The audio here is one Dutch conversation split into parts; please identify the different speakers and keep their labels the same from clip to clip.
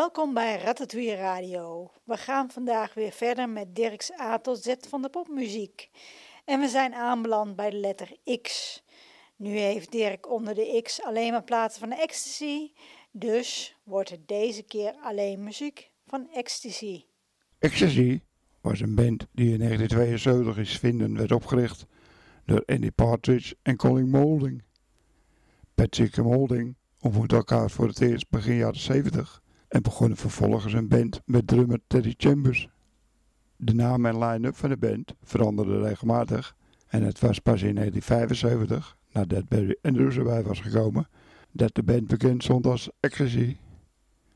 Speaker 1: Welkom bij Ratatouille Radio. We gaan vandaag weer verder met Dirk's A tot Z van de popmuziek. En we zijn aanbeland bij de letter X. Nu heeft Dirk onder de X alleen maar plaatsen van ecstasy, dus wordt het deze keer alleen muziek van ecstasy.
Speaker 2: Ecstasy was een band die in 1972 in Svinden werd opgericht door Andy Partridge en Colin Moulding. Patrick en Moulding ontmoetten elkaar voor het eerst begin jaren 70 en begonnen vervolgens een band met drummer Teddy Chambers. De naam en line-up van de band veranderden regelmatig en het was pas in 1975, nadat Barry Andrews erbij was gekomen, dat de band bekend stond als Ecstasy.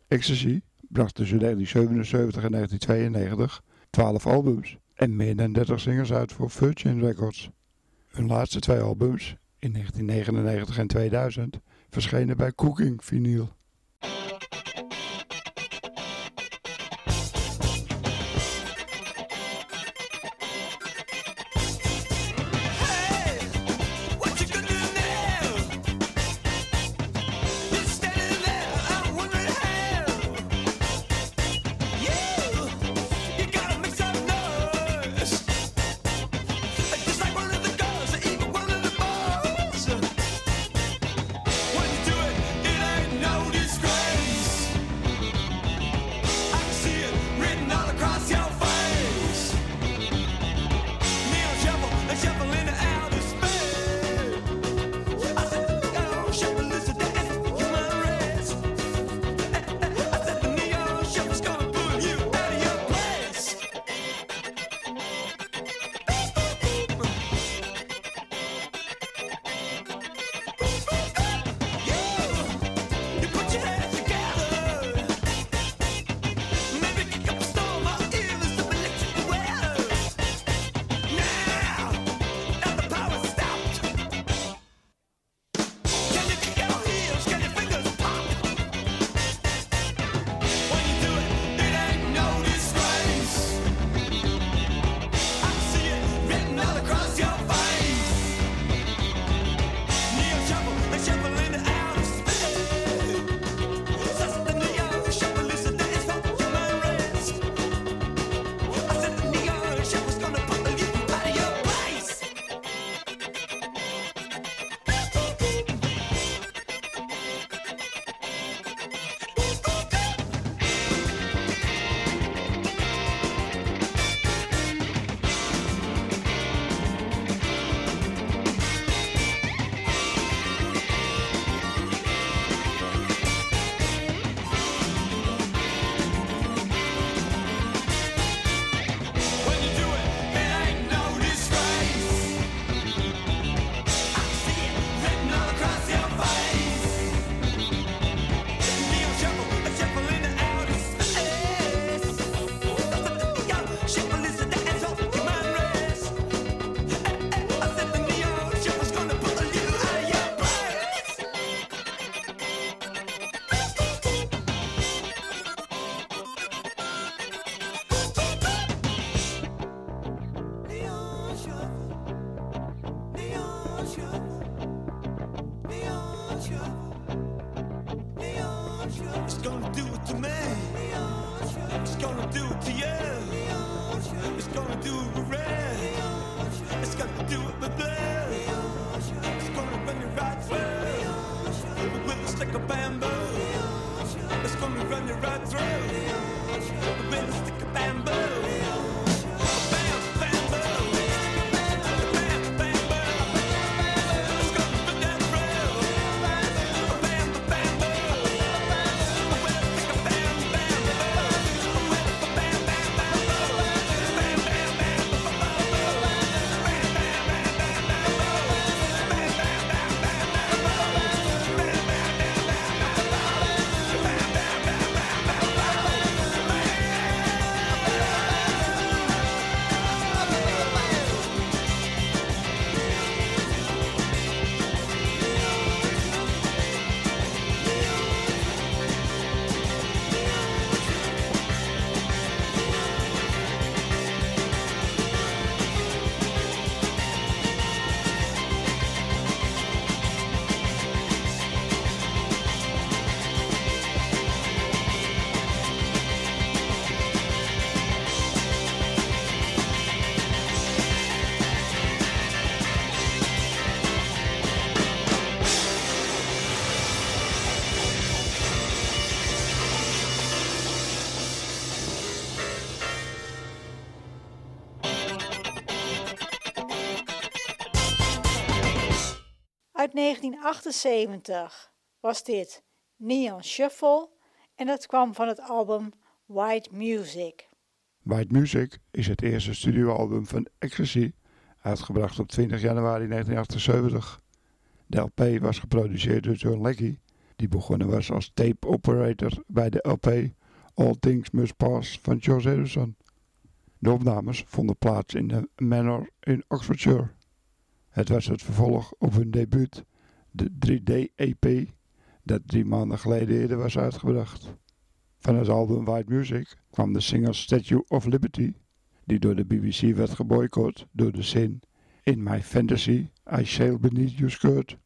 Speaker 2: Ecstasy bracht tussen 1977 en 1992 12 albums en meer dan 30 singles uit voor Virgin Records. Hun laatste twee albums, in 1999 en 2000, verschenen bij Cooking Vinyl.
Speaker 1: 1978 was dit Neon Shuffle en dat kwam van het album White Music.
Speaker 2: White Music is het eerste studioalbum van Ecstasy, uitgebracht op 20 januari 1978. De LP was geproduceerd door John Leckie, die begonnen was als tape operator bij de LP All Things Must Pass van George Harrison. De opnames vonden plaats in de Manor in Oxfordshire. Het was het vervolg op hun debuut, de 3D-EP, dat drie maanden geleden eerder was uitgebracht. Van het album White Music kwam de single Statue of Liberty, die door de BBC werd geboycott door de zin In my fantasy I sail beneath your skirt.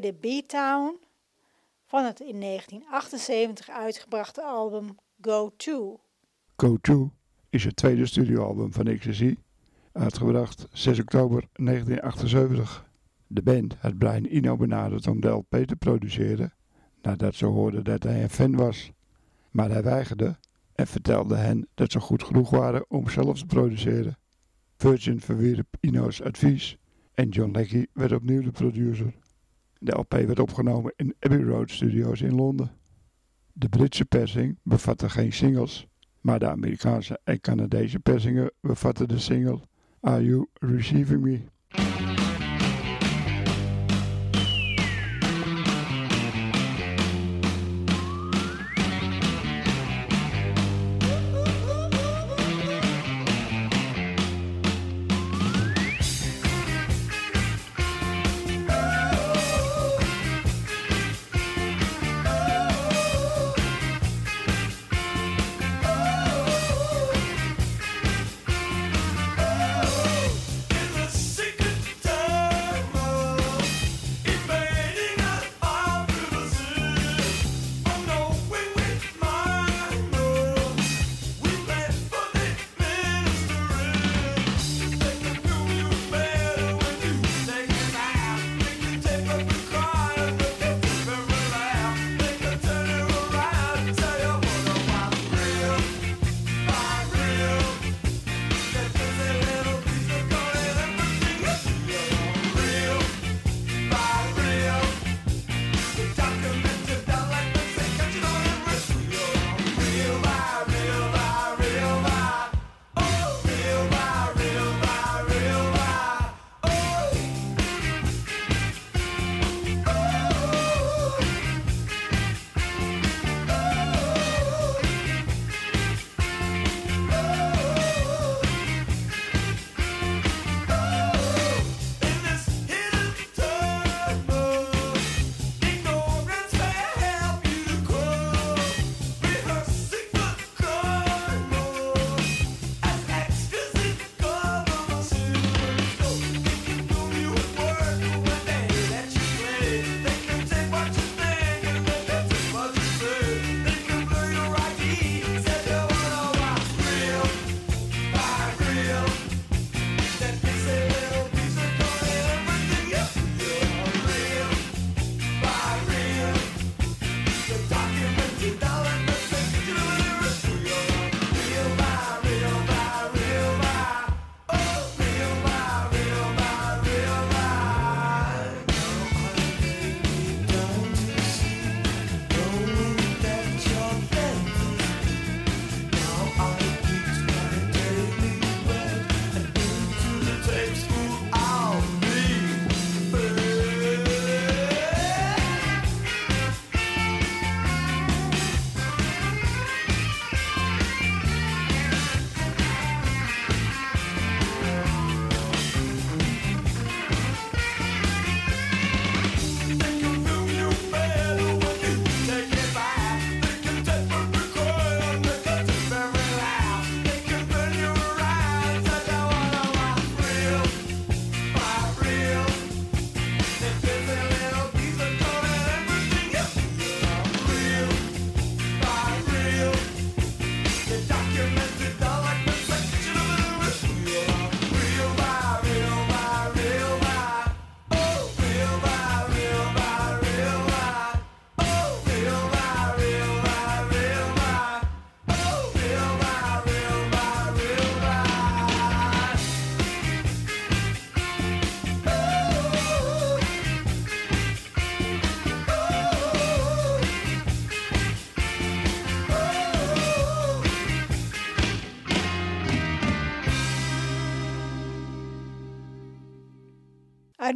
Speaker 1: Draaide B-Town van het in 1978 uitgebrachte album Go To.
Speaker 2: Go To is het tweede studioalbum van Ecstasy, uitgebracht 6 oktober 1978. De band had Brian Eno benaderd om de LP te produceren, nadat ze hoorden dat hij een fan was. Maar hij weigerde en vertelde hen dat ze goed genoeg waren om zelf te produceren. Virgin verwierp Ino's advies en John Leckie werd opnieuw de producer. De LP werd opgenomen in Abbey Road Studios in Londen. De Britse persing bevatte geen singles, maar de Amerikaanse en Canadese persingen bevatten de single Are You Receiving Me?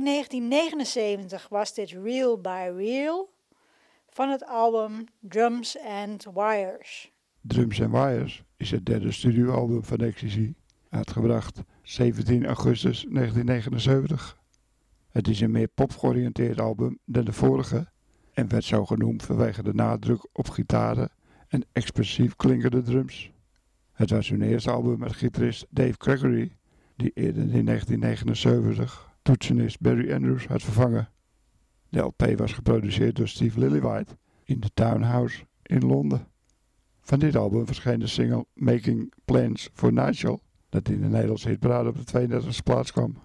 Speaker 1: 1979 was dit Real by Real van het album Drums and Wires.
Speaker 2: Drums and Wires is het derde studioalbum van Ecstasy, uitgebracht 17 augustus 1979. Het is een meer pop-georiënteerd album dan de vorige en werd zo genoemd vanwege de nadruk op gitaren en expressief klinkende drums. Het was hun eerste album met gitarist Dave Gregory, die eerder in 1979 toetsenist Barry Andrews had vervangen. De LP was geproduceerd door Steve Lillywhite in de Townhouse in Londen. Van dit album verscheen de single Making Plans for Nigel, dat in de Nederlandse hitparade op de 32e plaats kwam.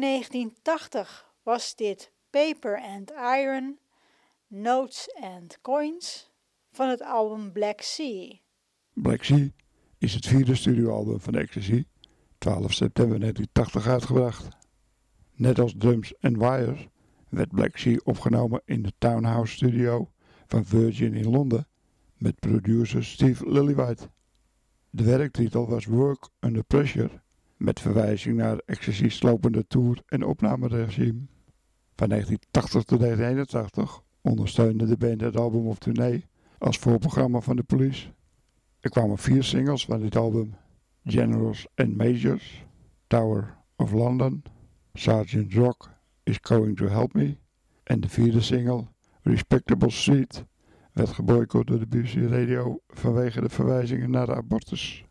Speaker 1: 1980 was dit Paper and Iron, Notes and Coins van het album Black Sea.
Speaker 2: Black Sea is het vierde studioalbum van Ecstasy, 12 september 1980 uitgebracht. Net als Drums and Wires werd Black Sea opgenomen in de Townhouse Studio van Virgin in Londen met producer Steve Lillywhite. De werktitel was Work Under Pressure met verwijzing naar excessief lopende toer- en opnameregime. Van 1980 tot 1981 ondersteunde de band het album op tournee als voorprogramma van de police. Er kwamen vier singles van dit album, Generals and Majors, Tower of London, Sergeant Rock is Going to Help Me en de vierde single, Respectable Street, werd geboycott door de BBC Radio vanwege de verwijzingen naar de abortus.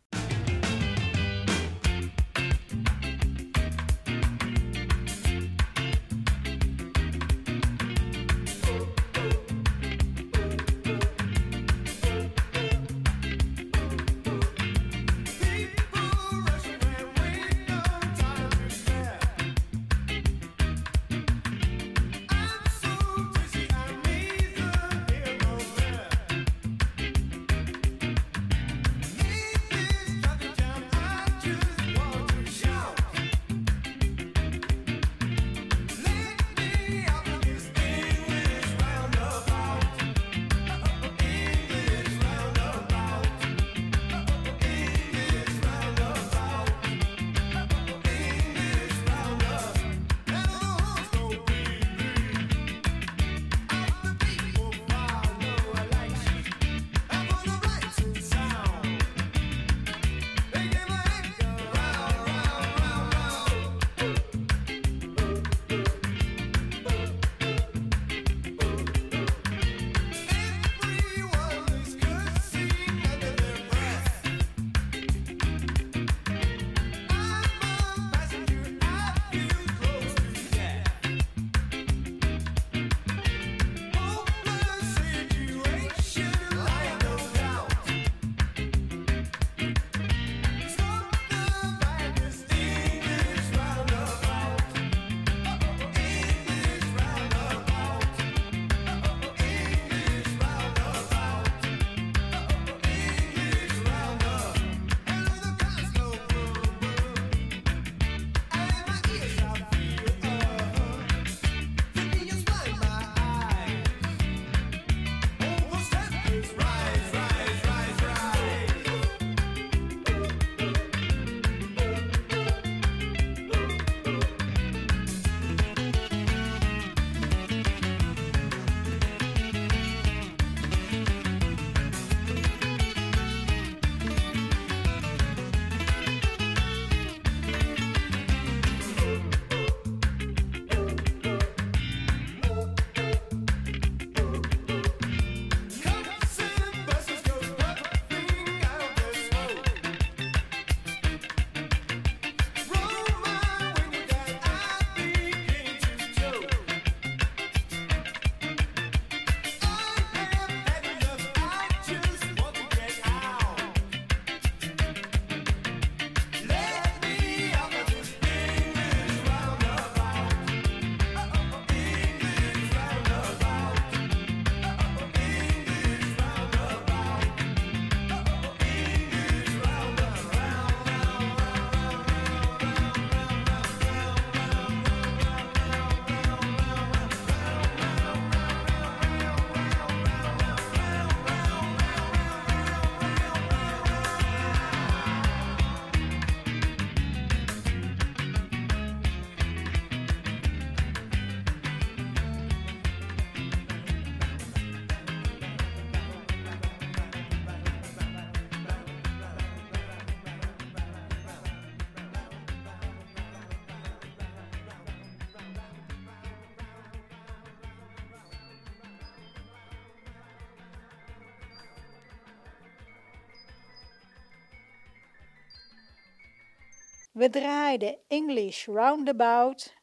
Speaker 1: We draaiden English Roundabout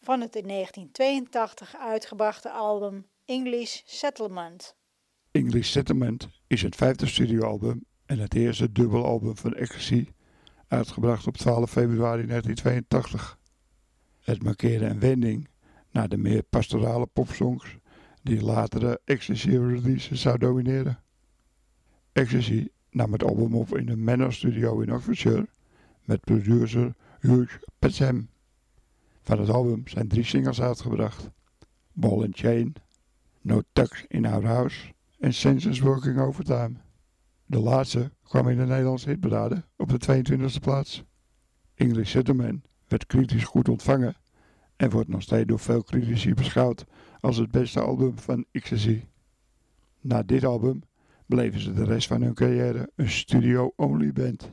Speaker 1: van het in 1982 uitgebrachte album English Settlement.
Speaker 2: English Settlement is het vijfde studioalbum en het eerste dubbelalbum van Ecstasy, uitgebracht op 12 februari 1982. Het markeerde een wending naar de meer pastorale popsongs die latere Ecstasy releases zou domineren. Ecstasy nam het album op in de Manor Studio in Oxfordshire met producer Hugh Petsem. Van het album zijn drie singles uitgebracht: Ball and Chain, No Tucks in Our House en Senses Working Overtime. De laatste kwam in de Nederlandse hitparade op de 22e plaats. English Settlement werd kritisch goed ontvangen en wordt nog steeds door veel critici beschouwd als het beste album van XTC. Na dit album bleven ze de rest van hun carrière een studio-only band.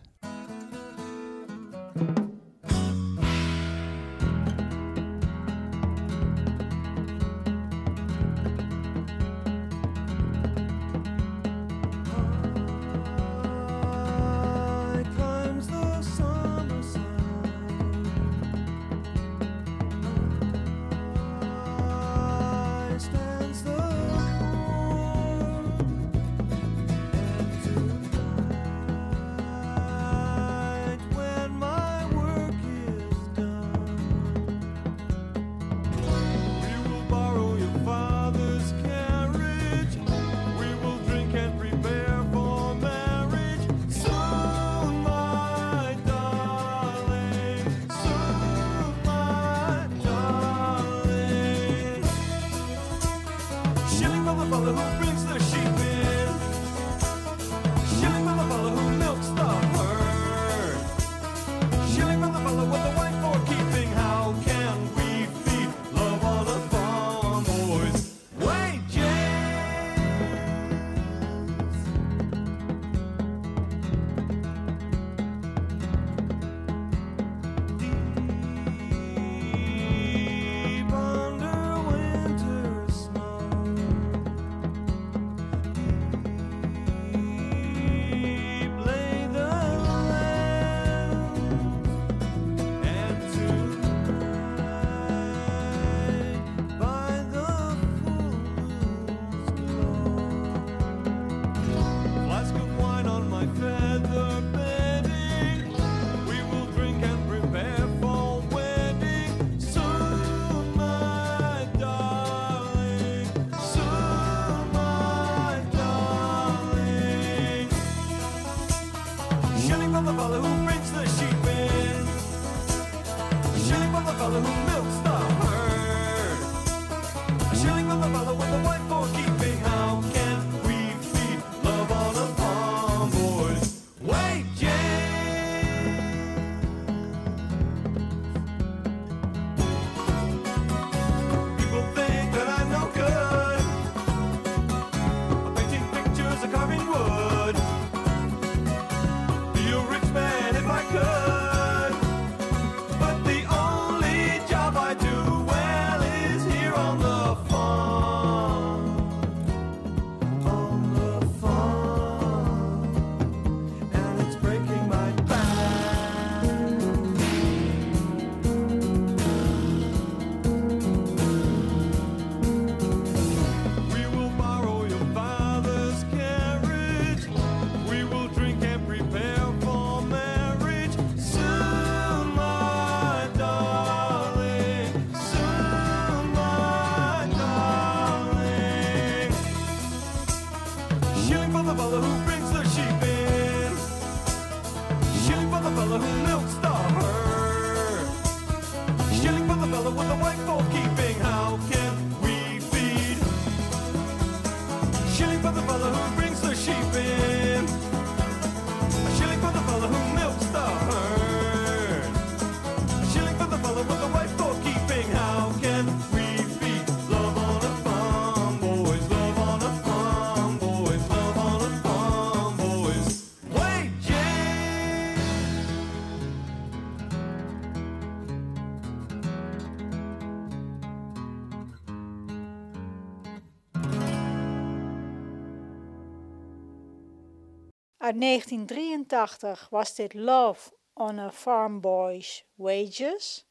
Speaker 1: Uit 1983 was dit Love on a Farm Boy's Wages.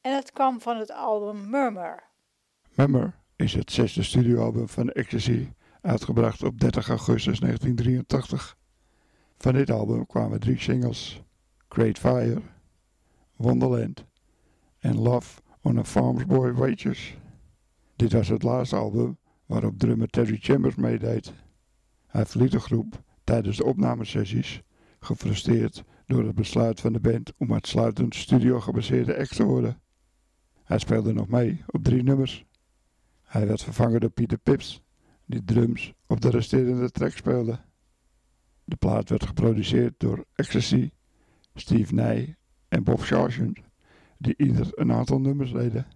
Speaker 1: En het kwam van het album Murmur.
Speaker 2: Murmur is het zesde studioalbum van Ecstasy, uitgebracht op 30 augustus 1983. Van dit album kwamen drie singles: Great Fire, Wonderland en Love on a Farm's Boy Wages. Dit was het laatste album waarop drummer Terry Chambers meedeed. Hij verliet de groep tijdens de opnamesessies, gefrustreerd door het besluit van de band om uitsluitend studio-gebaseerde act te worden. Hij speelde nog mee op drie nummers. Hij werd vervangen door Pieter Pips, die drums op de resterende track speelde. De plaat werd geproduceerd door Ecstasy, Steve Nij en Bob Sargent, die ieder een aantal nummers deden.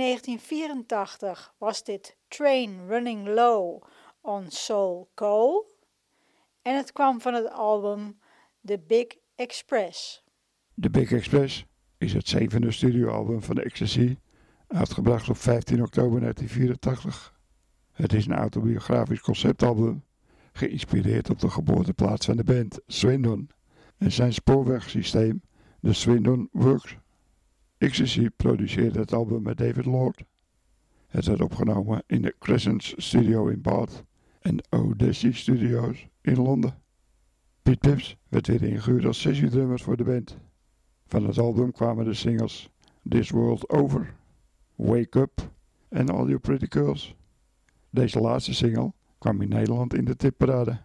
Speaker 1: 1984 was dit Train Running Low on Soul Coal en het kwam van het album The Big Express.
Speaker 2: The Big Express is het zevende studioalbum van Ecstasy, uitgebracht op 15 oktober 1984. Het is een autobiografisch conceptalbum, geïnspireerd op de geboorteplaats van de band, Swindon, en zijn spoorwegsysteem, de Swindon Works. Ecstasy produceerde het album met David Lord. Het werd opgenomen in de Crescent Studio in Bath en Odyssey Studios in Londen. Pete Pips werd weer ingehuurd als sessiedrummer voor de band. Van het album kwamen de singles This World Over, Wake Up en All You Pretty Girls. Deze laatste single kwam in Nederland in de tipparade.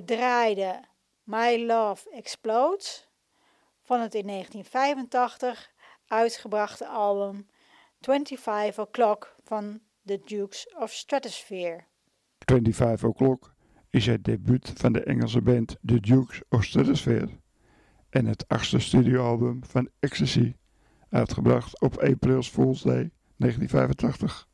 Speaker 1: We draaiden My Love Explodes van het in 1985 uitgebrachte album 25 O'Clock van The Dukes of Stratosphere.
Speaker 2: 25 O'Clock is het debuut van de Engelse band The Dukes of Stratosphere
Speaker 3: en het achtste studioalbum van Ecstasy, uitgebracht op April's Fool's Day 1985.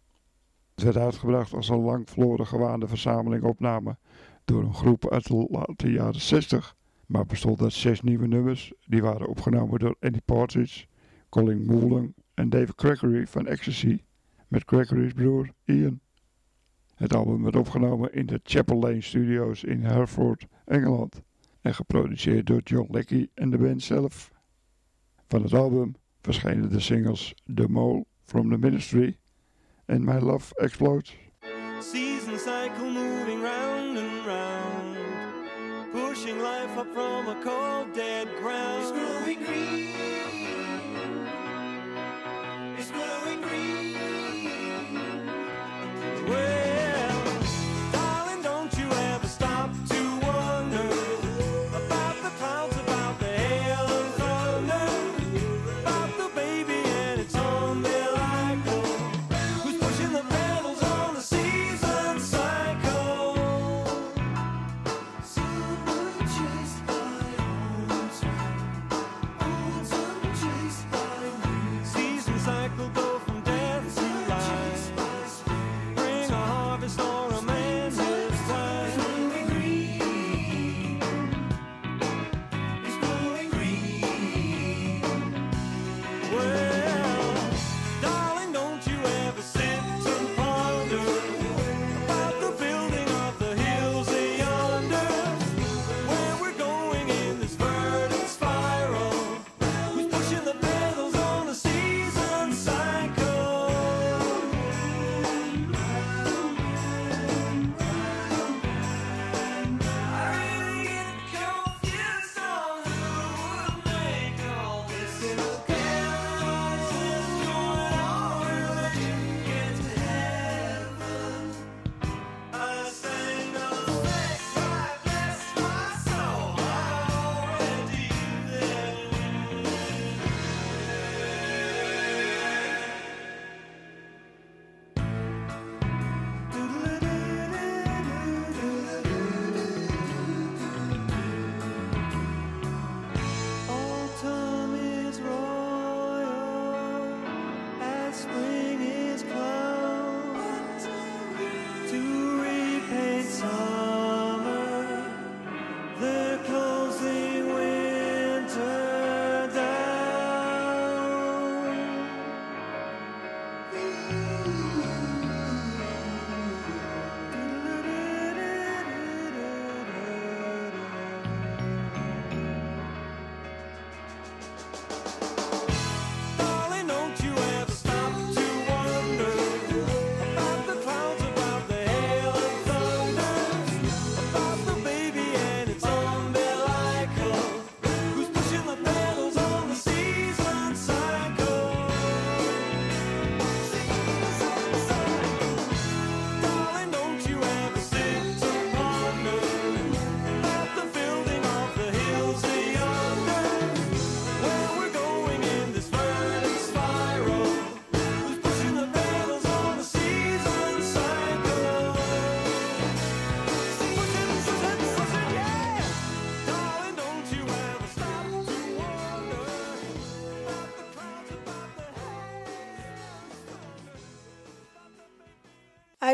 Speaker 3: Het werd uitgebracht als een lang verloren gewaande verzameling opnamen door een groep uit de late jaren 60, maar bestond uit zes nieuwe nummers die waren opgenomen door Andy Partridge, Colin Moulding en David Crackery van Ecstasy met Crackery's broer Ian. Het album werd opgenomen in de Chapel Lane Studios in Hereford, Engeland en geproduceerd door John Leckie en de band zelf. Van het album verschenen de singles The Mole from the Ministry en My Love Explodes.
Speaker 2: Season cycle life up from a cold, dead ground.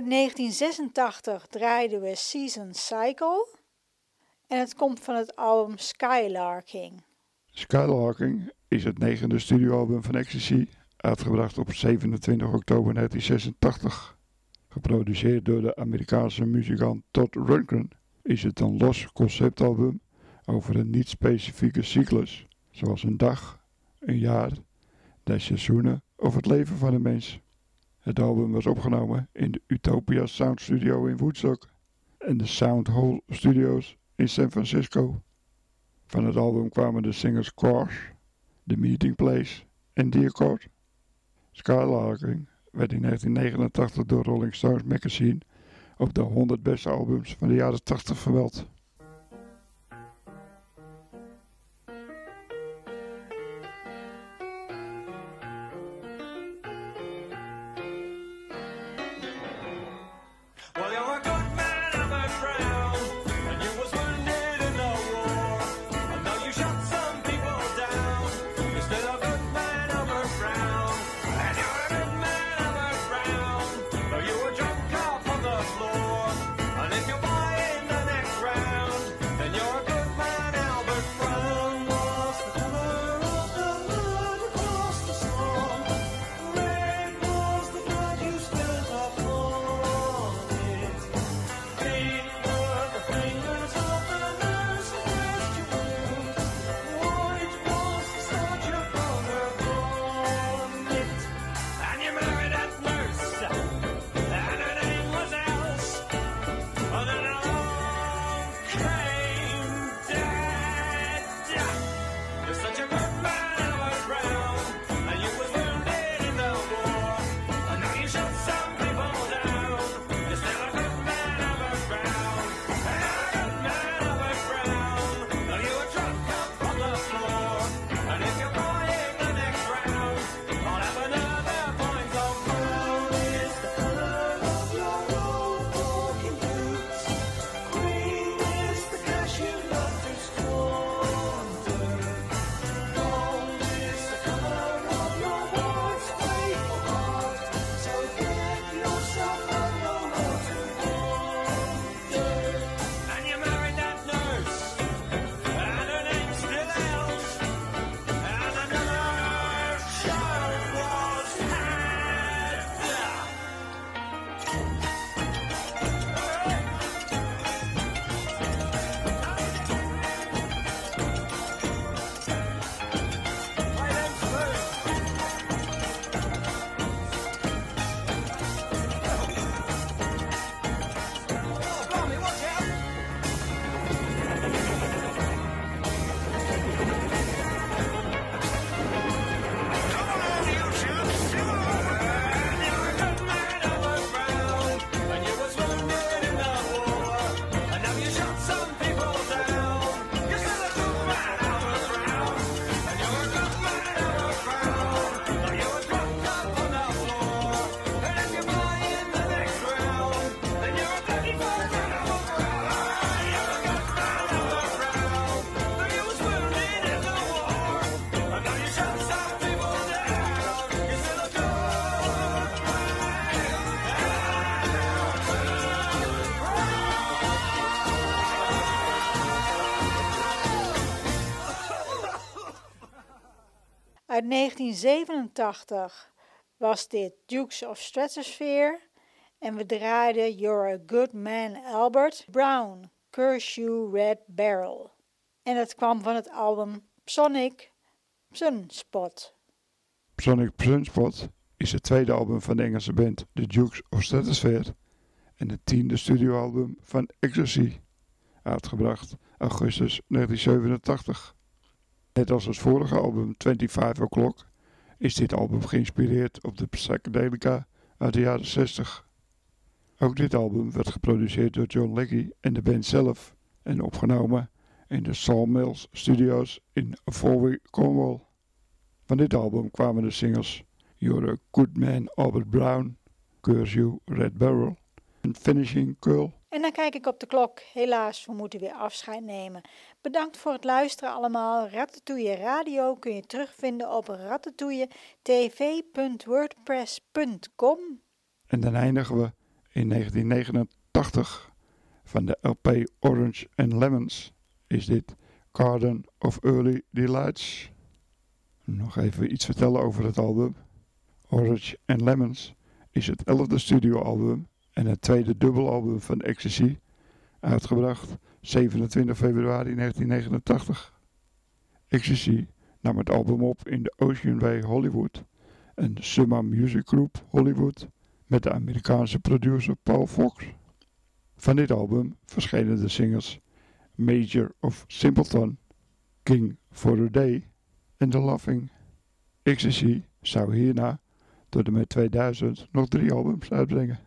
Speaker 1: Uit 1986 draaiden we Season Cycle en het komt van het album Skylarking.
Speaker 3: Skylarking is het negende studioalbum van Ecstasy, uitgebracht op 27 oktober 1986. Geproduceerd door de Amerikaanse muzikant Todd Rundgren is het een los conceptalbum over een niet-specifieke cyclus, zoals een dag, een jaar, de seizoenen of het leven van een mens. Het album was opgenomen in de Utopia Sound Studio in Woodstock en de Sound Hole Studios in San Francisco. Van het album kwamen de singles Cross, The Meeting Place en Dear Court. Skylarking werd in 1989 door Rolling Stones magazine op de 100 beste albums van de jaren 80 vermeld.
Speaker 1: 1987 was dit Dukes of Stratosphere en we draaiden You're a Good Man Albert Brown, Curse You Red Barrel. En dat kwam van het album Sonic Sunspot.
Speaker 3: Sonic Sunspot is het tweede album van de Engelse band The Dukes of Stratosphere en het tiende studioalbum van Ecstasy, uitgebracht augustus 1987. Net als het vorige album 25 O'Clock is dit album geïnspireerd op de psychedelica uit de jaren 60. Ook dit album werd geproduceerd door John Leggy en de band zelf en opgenomen in de Sawmills Studios in Foley, Cornwall. Van dit album kwamen de singles You're a Good Man Albert Brown, Curse You Red Barrel en Finishing Curl.
Speaker 1: En dan kijk ik op de klok. Helaas, we moeten weer afscheid nemen. Bedankt voor het luisteren allemaal. Ratatouille Radio kun je terugvinden op ratatouilletv.wordpress.com.
Speaker 3: En dan eindigen we in 1989 van de LP Orange and Lemons is dit Garden of Early Delights. Nog even iets vertellen over het album. Orange and Lemons is het elfde studioalbum en het tweede dubbelalbum van Ecstasy, uitgebracht 27 februari 1989. Ecstasy nam het album op in de Ocean Way Hollywood en de Summa Music Group Hollywood met de Amerikaanse producer Paul Fox. Van dit album verschenen de singles Major of Simpleton, King for a Day en The Laughing. Ecstasy zou hierna tot en met 2000 nog drie albums uitbrengen.